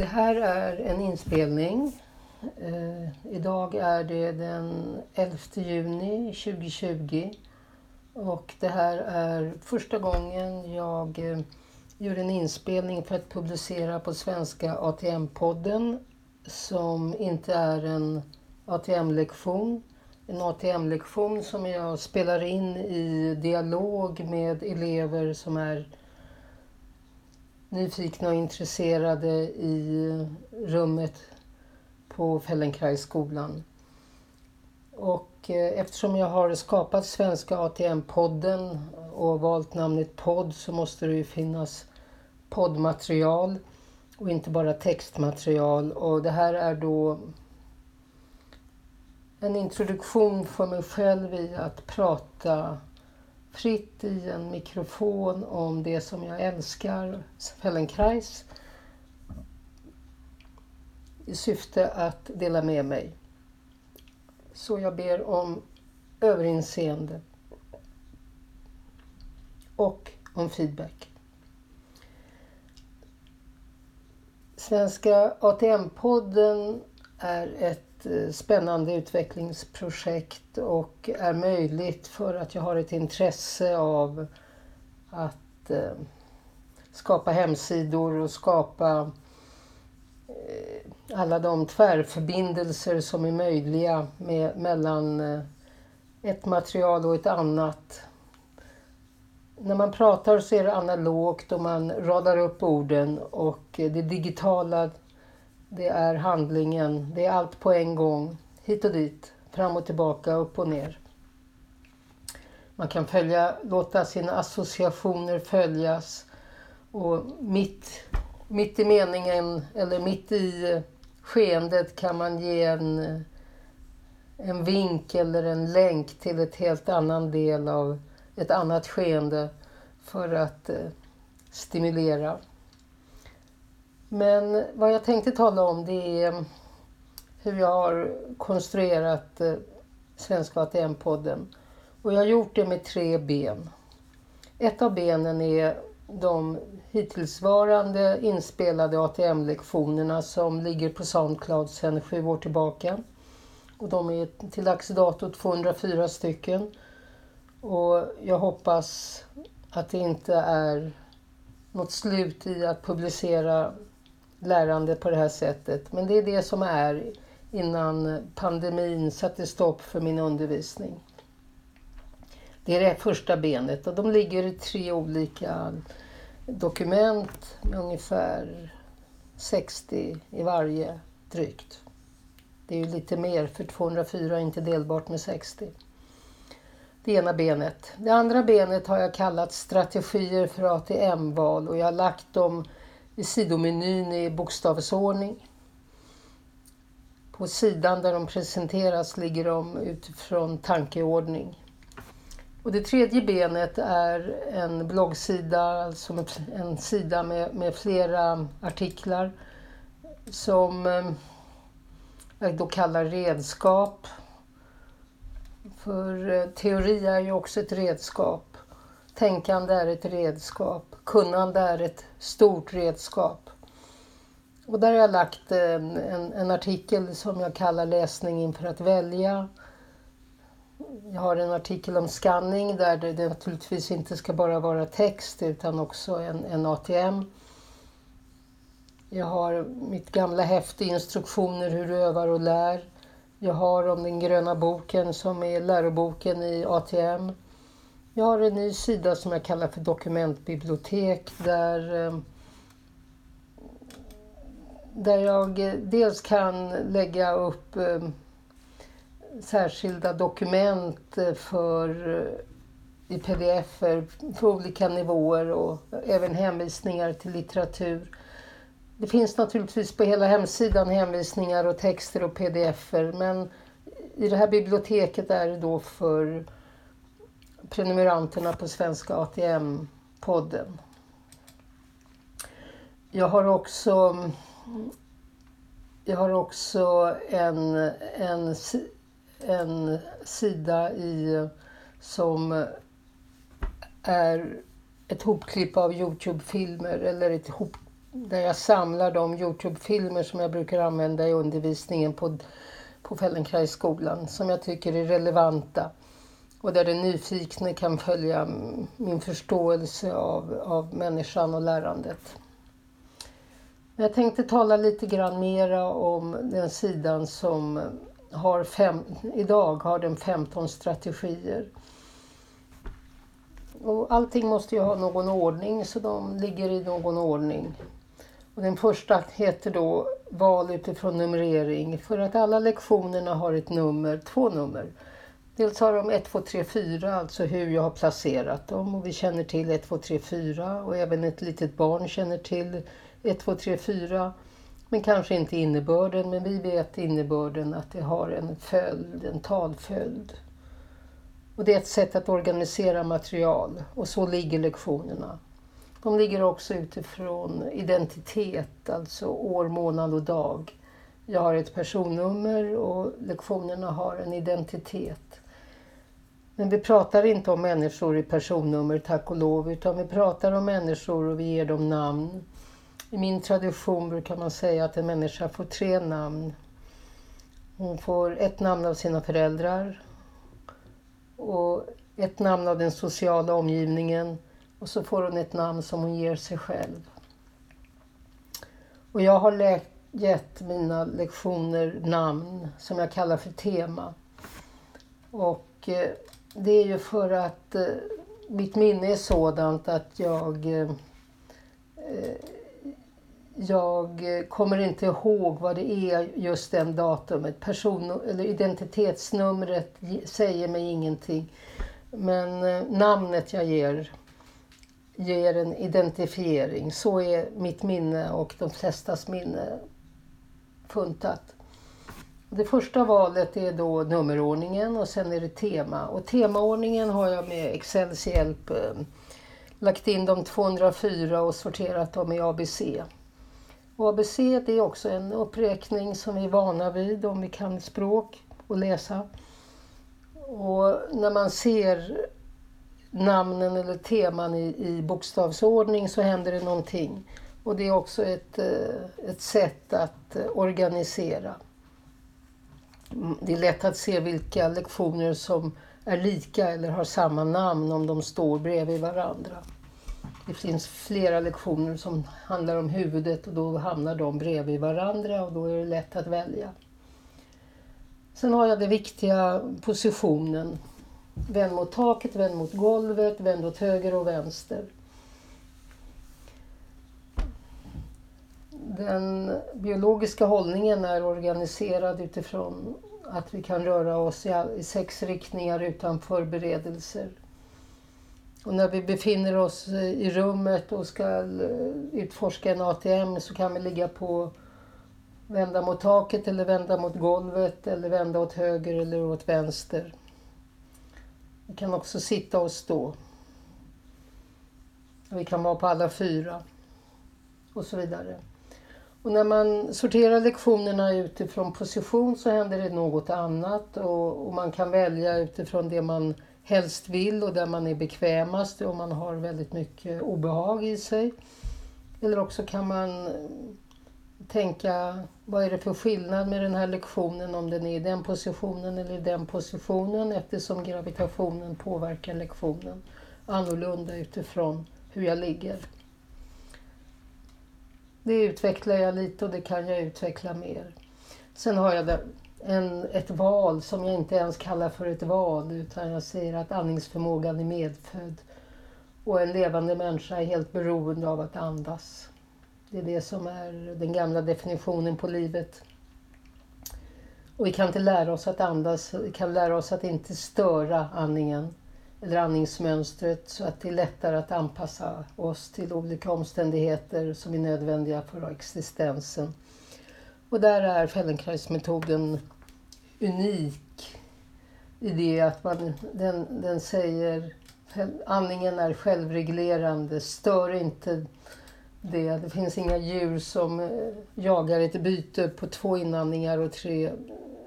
Det här är en inspelning. Eh, idag är det den 11 juni 2020 och det här är första gången jag eh, gör en inspelning för att publicera på svenska ATM-podden som inte är en ATM-lektion. En ATM-lektion som jag spelar in i dialog med elever som är nyfikna och intresserade i rummet på Fellenkrajsskolan. Och eh, eftersom jag har skapat Svenska ATM-podden och valt namnet podd så måste det ju finnas poddmaterial och inte bara textmaterial. Och det här är då en introduktion för mig själv i att prata fritt i en mikrofon om det som jag älskar, Fellenkrais, i syfte att dela med mig. Så jag ber om överinseende och om feedback. Svenska ATM-podden är ett Eh, spännande utvecklingsprojekt och är möjligt för att jag har ett intresse av att eh, skapa hemsidor och skapa eh, alla de tvärförbindelser som är möjliga med, mellan ett material och ett annat. När man pratar så är det analogt och man radar upp orden och det digitala det är handlingen, det är allt på en gång. Hit och dit, fram och tillbaka, upp och ner. Man kan följa, låta sina associationer följas och mitt, mitt i meningen eller mitt i skeendet kan man ge en, en vink eller en länk till ett helt annan del av ett annat skeende för att eh, stimulera. Men vad jag tänkte tala om det är mm, hur jag har konstruerat eh, Svenska ATM-podden. Och jag har gjort det med tre ben. Ett av benen är de hittillsvarande inspelade ATM-lektionerna som ligger på Soundcloud sedan sju år tillbaka. Och de är till dags dato 204 stycken. Och jag hoppas att det inte är något slut i att publicera lärande på det här sättet. Men det är det som är innan pandemin satte stopp för min undervisning. Det är det första benet och de ligger i tre olika dokument med ungefär 60 i varje drygt. Det är ju lite mer för 204 är inte delbart med 60. Det ena benet. Det andra benet har jag kallat strategier för ATM-val och jag har lagt dem i sidomenyn i bokstavsordning. På sidan där de presenteras ligger de utifrån tankeordning. Och det tredje benet är en bloggsida, alltså en sida med, med flera artiklar som eh, jag då kallar redskap. För eh, teori är ju också ett redskap. Tänkande är ett redskap. Kunnande är ett stort redskap. Och där har jag lagt eh, en, en, artikel som jag kallar Läsning inför att välja. Jag har en artikel om scanning där det, det naturligtvis inte ska bara vara text utan också en, en ATM. Jag har mitt gamla häfte instruktioner hur du övar och lär. Jag har om den gröna boken som är läroboken i ATM. Jag har en ny sida som jag kallar för dokumentbibliotek där, eh, där jag eh, dels kan lägga upp eh, särskilda dokument för i pdf för olika nivåer och även hänvisningar till litteratur. Det finns naturligtvis på hela hemsidan hänvisningar och texter och pdf men i det här biblioteket är det då för prenumeranterna på Svenska ATM-podden. Jag har också, jag har också en, en, en sida i, som är ett hopklipp av Youtube-filmer eller ett hop, där jag samlar de Youtube-filmer som jag brukar använda i undervisningen på, på Feldenkraisskolan som jag tycker är relevanta och där den nyfikne kan följa min förståelse av, av människan och lärandet. Jag tänkte tala lite grann mera om den sidan som har fem, idag har den 15 strategier. Och allting måste ju ha någon ordning så de ligger i någon ordning. Och den första heter då val utifrån numrering för att alla lektionerna har ett nummer, två nummer. Dels har de 1, 2, 3, 4, alltså hur jag har placerat dem och vi känner till 1, 2, 3, 4 och även ett litet barn känner till 1, 2, 3, 4. Men kanske inte innebörden, men vi vet innebörden att det har en följd, en talföljd. Och det är ett sätt att organisera material och så ligger lektionerna. De ligger också utifrån identitet, alltså år, månad och dag. Jag har ett personnummer och lektionerna har en identitet. Men vi pratar inte om människor i personnummer, tack och lov, utan vi pratar om människor och vi ger dem namn. I min tradition brukar man säga att en människa får tre namn. Hon får ett namn av sina föräldrar och ett namn av den sociala omgivningen och så får hon ett namn som hon ger sig själv. Och jag har gett mina lektioner namn som jag kallar för tema. Och eh, det är ju för att eh, mitt minne är sådant att jag eh, eh, jag kommer inte ihåg vad det är just den datumet. Person, eller identitetsnumret säger mig ingenting. Men eh, namnet jag ger ger en identifiering. Så är mitt minne och de flestas minne funtat. Det första valet är då nummerordningen och sen är det tema. Och temaordningen har jag med Excels hjälp eh, lagt in de 204 och sorterat dem i ABC. Och ABC det är också en uppräkning som vi är vana vid om vi kan språk och läsa. Och när man ser namnen eller teman i, i bokstavsordning så händer det någonting. Och det är också ett, eh, ett sätt att eh, organisera. Det är lätt att se vilka lektioner som är lika eller har samma namn om de står bredvid varandra. Det finns flera lektioner som handlar om huvudet och då hamnar de bredvid varandra och då är det lätt att välja. Sen har jag den viktiga positionen. Vänd mot taket, vänd mot golvet, vänd åt höger och vänster. Den biologiska hållningen är organiserad utifrån att vi kan röra oss i sex riktningar utan förberedelser. Och när vi befinner oss i rummet och ska eh, utforska en ATM så kan vi ligga på vända mot taket eller vända mot golvet eller vända åt höger eller åt vänster. Vi kan också sitta och stå. Vi kan vara på alla fyra och så vidare. Och när man sorterar lektionerna utifrån position så händer det något annat och, och man kan välja utifrån det man helst vill och där man är bekvämast och man har väldigt mycket obehag i sig. Eller också kan man tänka, vad är det för skillnad med den här lektionen om den är i den positionen eller i den positionen eftersom gravitationen påverkar lektionen annorlunda utifrån hur jag ligger. Det utvecklar jag lite och det kan jag utveckla mer. Sen har jag en, ett val som jag inte ens kallar för ett val utan jag säger att andningsförmågan är medfödd. Och en levande människa är helt beroende av att andas. Det är det som är den gamla definitionen på livet. Och vi kan inte lära oss att andas, vi kan lära oss att inte störa andningen eller andningsmönstret så att det är lättare att anpassa oss till olika omständigheter som är nödvändiga för existensen. Och där är Feldenkrais-metoden unik i det att man, den, den säger andningen är självreglerande, stör inte det. Det finns inga djur som eh, jagar ett byte på två inandningar och tre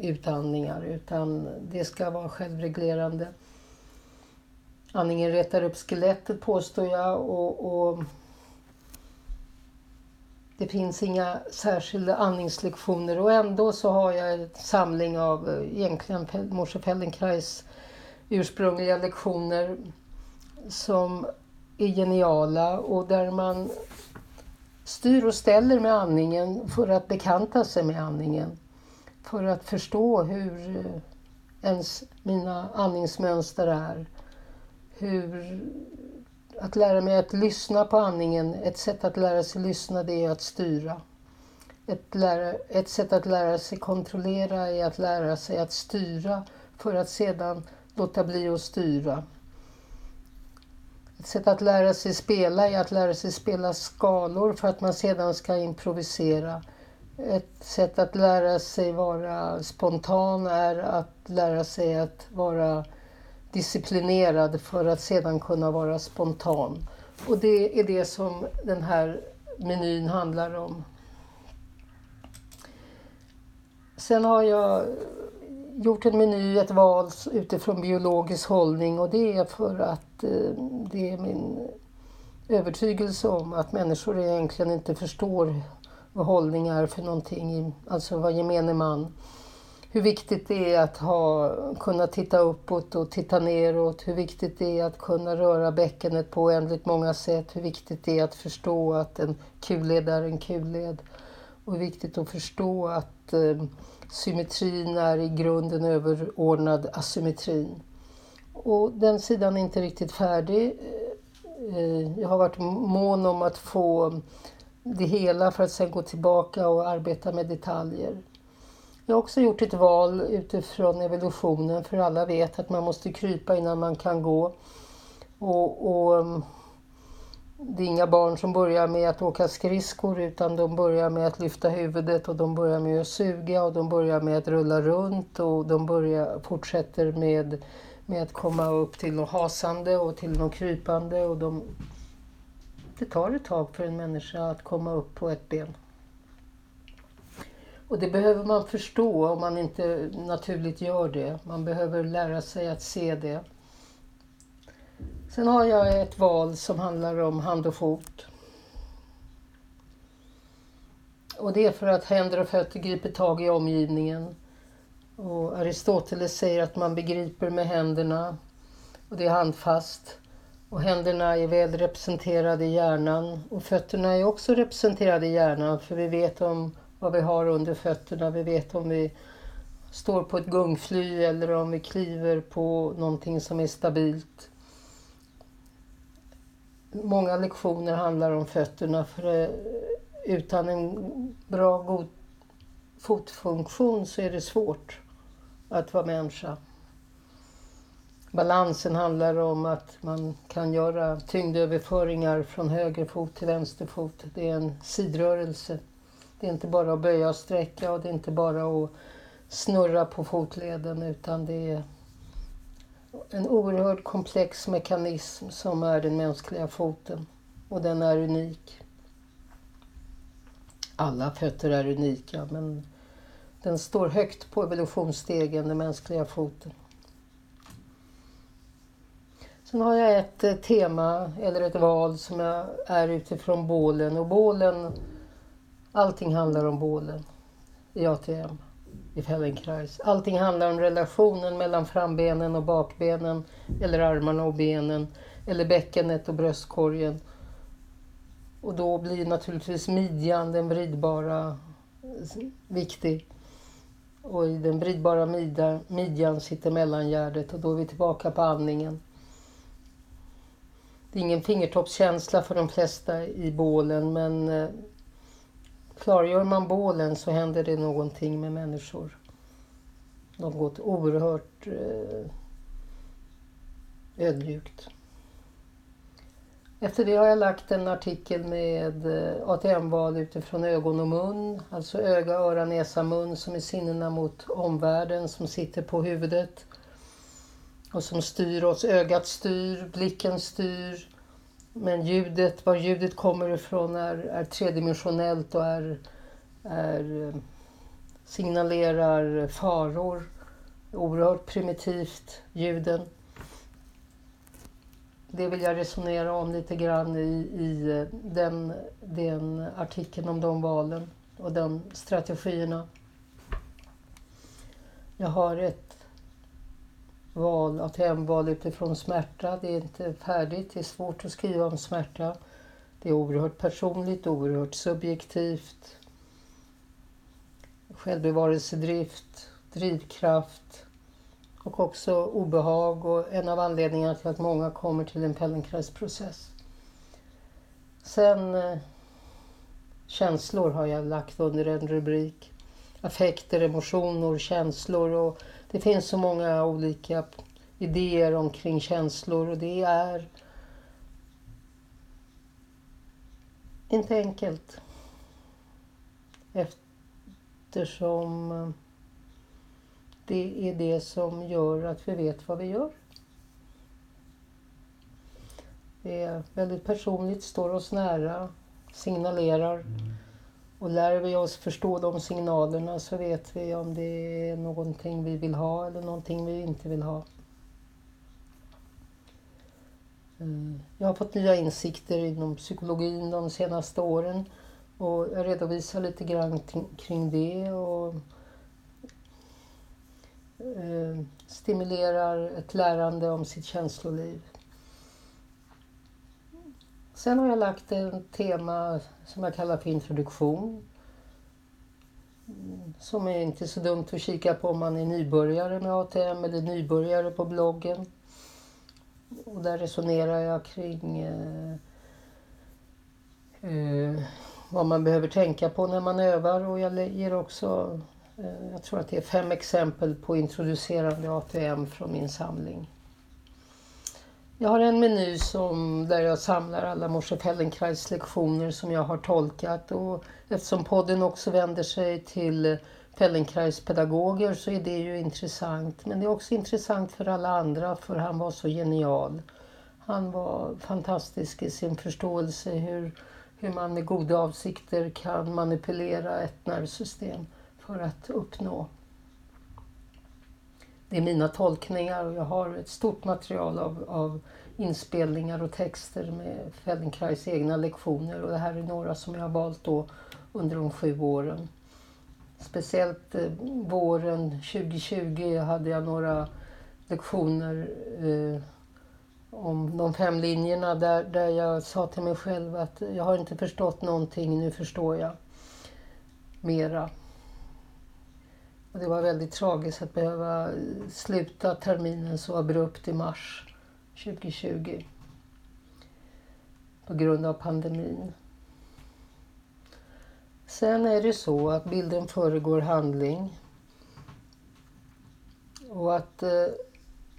utandningar utan det ska vara självreglerande. Andningen retar upp skelettet påstår jag och, och det finns inga särskilda andningslektioner och ändå så har jag en samling av eh, egentligen Moshe Feldenkrais ursprungliga lektioner som är geniala och där man styr och ställer med andningen för att bekanta sig med andningen. För att förstå hur eh, ens mina andningsmönster är. Hur att lära mig att lyssna på andningen, ett sätt att lära sig lyssna det är att styra. Ett, lära, ett sätt att lära sig kontrollera är att lära sig att styra för att sedan låta bli att styra. Ett sätt att lära sig spela är att lära sig spela skalor för att man sedan ska improvisera. Ett sätt att lära sig vara spontan är att lära sig att vara disciplinerad för att sedan kunna vara spontan. Och det är det som den här menyn handlar om. Sen har jag gjort en meny, ett val utifrån biologisk hållning och det är för att eh, det är min övertygelse om att människor egentligen inte förstår vad hållning är för någonting, alltså vad gemene man hur viktigt det är att ha, kunna titta uppåt och titta neråt, hur viktigt det är att kunna röra bäckenet på oändligt många sätt, hur viktigt det är att förstå att en kulled är en kulled och hur viktigt att förstå att eh, symmetrin är i grunden överordnad asymmetrin. Och den sidan är inte riktigt färdig. Eh, eh jag har varit mån om att få det hela för att sedan gå tillbaka och arbeta med detaljer. Jag har också gjort ett val utifrån evolutionen för alla vet att man måste krypa innan man kan gå. Och, och, um, det är inga barn som börjar med att åka skridskor utan de börjar med att lyfta huvudet och de börjar med att suga och de börjar med att rulla runt och de börjar, fortsätter med, med att komma upp till något hasande och till något krypande. Och de, det tar ett tag för en människa att komma upp på ett ben. Och det behöver man förstå om man inte naturligt gör det. Man behöver lära sig att se det. Sen har jag ett val som handlar om hand och fot. Och det är för att händer och fötter griper tag i omgivningen. Och Aristoteles säger att man begriper med händerna och det är handfast. Och händerna är väl representerade i hjärnan och fötterna är också representerade i hjärnan för vi vet om vad vi har under fötterna. Vi vet om vi står på ett gungfly eller om vi kliver på någonting som är stabilt. Många lektioner handlar om fötterna för eh, utan en bra, god fotfunktion så är det svårt att vara människa. Balansen handlar om att man kan göra tyngdöverföringar från höger fot till vänster fot. Det är en sidrörelse. Det är inte bara att böja och sträcka och det är inte bara att snurra på fotleden utan det är en oerhört komplex mekanism som är den mänskliga foten. Och den är unik. Alla fötter är unika men den står högt på evolutionsstegen, den mänskliga foten. Sen har jag ett eh, tema eller ett val som jag är utifrån bålen och bålen Allting handlar om bålen i ATM, i Feldenkrais. Allting handlar om relationen mellan frambenen och bakbenen, eller armarna och benen, eller bäckenet och bröstkorgen. Och då blir naturligtvis midjan, den vridbara, viktig. Och i den vridbara midjan, midjan sitter mellangärdet och då är vi tillbaka på andningen. Det är ingen fingertoppskänsla för de flesta i bålen men eh, Klargör man bålen så händer det någonting med människor. Något oerhört eh, ödmjukt. Efter det har jag lagt en artikel med eh, ATM-val utifrån ögon och mun. Alltså öga, öra, näsa, mun som är sinnena mot omvärlden som sitter på huvudet och som styr oss. Ögat styr, blicken styr, men ljudet, var ljudet kommer ifrån är, är tredimensionellt och är, är, eh, signalerar faror. Oerhört primitivt, ljuden. det vill jag resonera om lite grann i, i eh, den, den artikeln om de valen och de strategierna. Jag har ett val, ATM-val utifrån smärta. Det är inte färdigt, det är svårt att skriva om smärta. Det är oerhört personligt, oerhört subjektivt. Självbevarelsedrift, drivkraft och också obehag och en av anledningarna till att många kommer till en Feldenkraisprocess. Sen eh, känslor har jag lagt under en rubrik. Affekter, emotioner, känslor och det finns så många olika idéer omkring känslor och det är inte enkelt. Eftersom eh, det är det som gör att vi vet vad vi gör. Det är väldigt personligt, står oss nära, signalerar. Mm. Och lär vi oss förstå de signalerna så vet vi om det är någonting vi vill ha eller någonting vi inte vill ha. Eh, jag har fått nya insikter inom psykologin de senaste åren och jag redovisar lite grann kring det och eh, stimulerar ett lärande om sitt känsloliv. Sen har jag lagt ett tema som jag kallar för introduktion. Mm, som är inte så dumt att kika på om man är nybörjare med ATM eller nybörjare på bloggen. Och där resonerar jag kring eh, eh, vad man behöver tänka på när man övar och jag ger också, eh, jag tror att det är fem exempel på introducerande ATM från min samling. Jag har en meny som, där jag samlar alla Moshe Feldenkrais lektioner som jag har tolkat och eftersom podden också vänder sig till Feldenkrais pedagoger så är det ju intressant. Men det är också intressant för alla andra för han var så genial. Han var fantastisk i sin förståelse hur, hur man med goda avsikter kan manipulera ett nervsystem för att uppnå det är mina tolkningar och jag har ett stort material av, av inspelningar och texter med Feldenkrais egna lektioner och det här är några som jag har valt då under de sju åren. Speciellt eh, våren 2020 hade jag några lektioner eh, om de fem linjerna där, där jag sa till mig själv att jag har inte förstått någonting, nu förstår jag mera. Och det var väldigt tragiskt att behöva sluta terminen så abrupt i mars 2020 på grund av pandemin. Sen är det så att bilden föregår handling. Och att eh,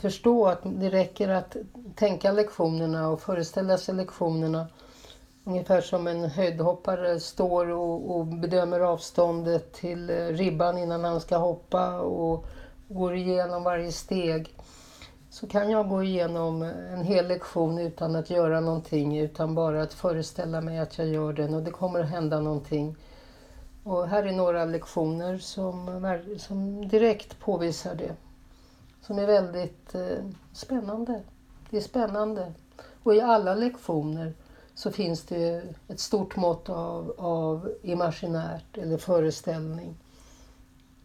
förstå att det räcker att tänka lektionerna och föreställa sig lektionerna Ungefär som en höjdhoppare står och, och, bedömer avståndet till eh, ribban innan han ska hoppa och går igenom varje steg. Så kan jag gå igenom en hel lektion utan att göra någonting utan bara att föreställa mig att jag gör den och det kommer att hända någonting. Och här är några lektioner som, som direkt påvisar det. Som är väldigt eh, spännande. Det är spännande. Och i alla lektioner så finns det ett stort mått av, av imaginärt eller föreställning.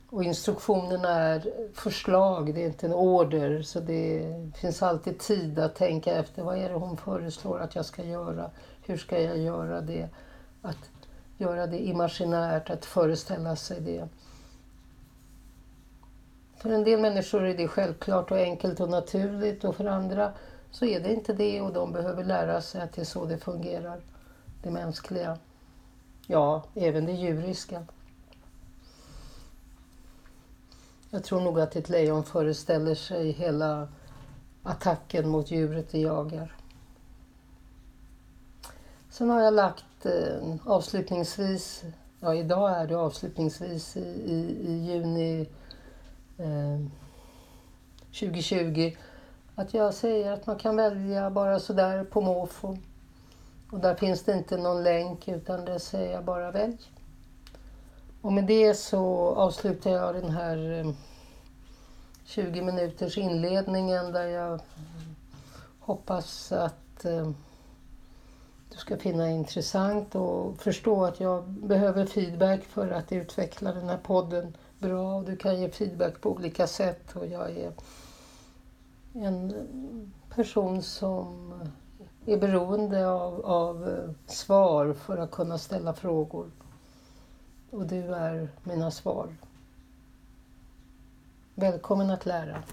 Och instruktionerna är förslag, det är inte en order. Så det finns alltid tid att tänka efter vad är det hon föreslår att jag ska göra? Hur ska jag göra det? Att göra det imaginärt, att föreställa sig det. För en del människor är det självklart och enkelt och naturligt och för andra så är det inte det och de behöver lära sig att det är så det fungerar. Det mänskliga. Ja, även det djuriska. Jag tror nog att ett lejon föreställer sig hela attacken mot djuret det jagar. Sen har jag lagt eh, avslutningsvis, ja idag är det avslutningsvis i, i, i juni eh, 2020 att jag säger att man kan välja bara sådär på måfå. Och där finns det inte någon länk utan det säger jag bara välj. Och med det så avslutar jag den här eh, 20 minuters inledningen där jag hoppas att eh, du ska finna intressant och förstå att jag behöver feedback för att utveckla den här podden bra. Du kan ge feedback på olika sätt och jag är en person som är beroende av, av svar för att kunna ställa frågor. Och du är mina svar. Välkommen att lära.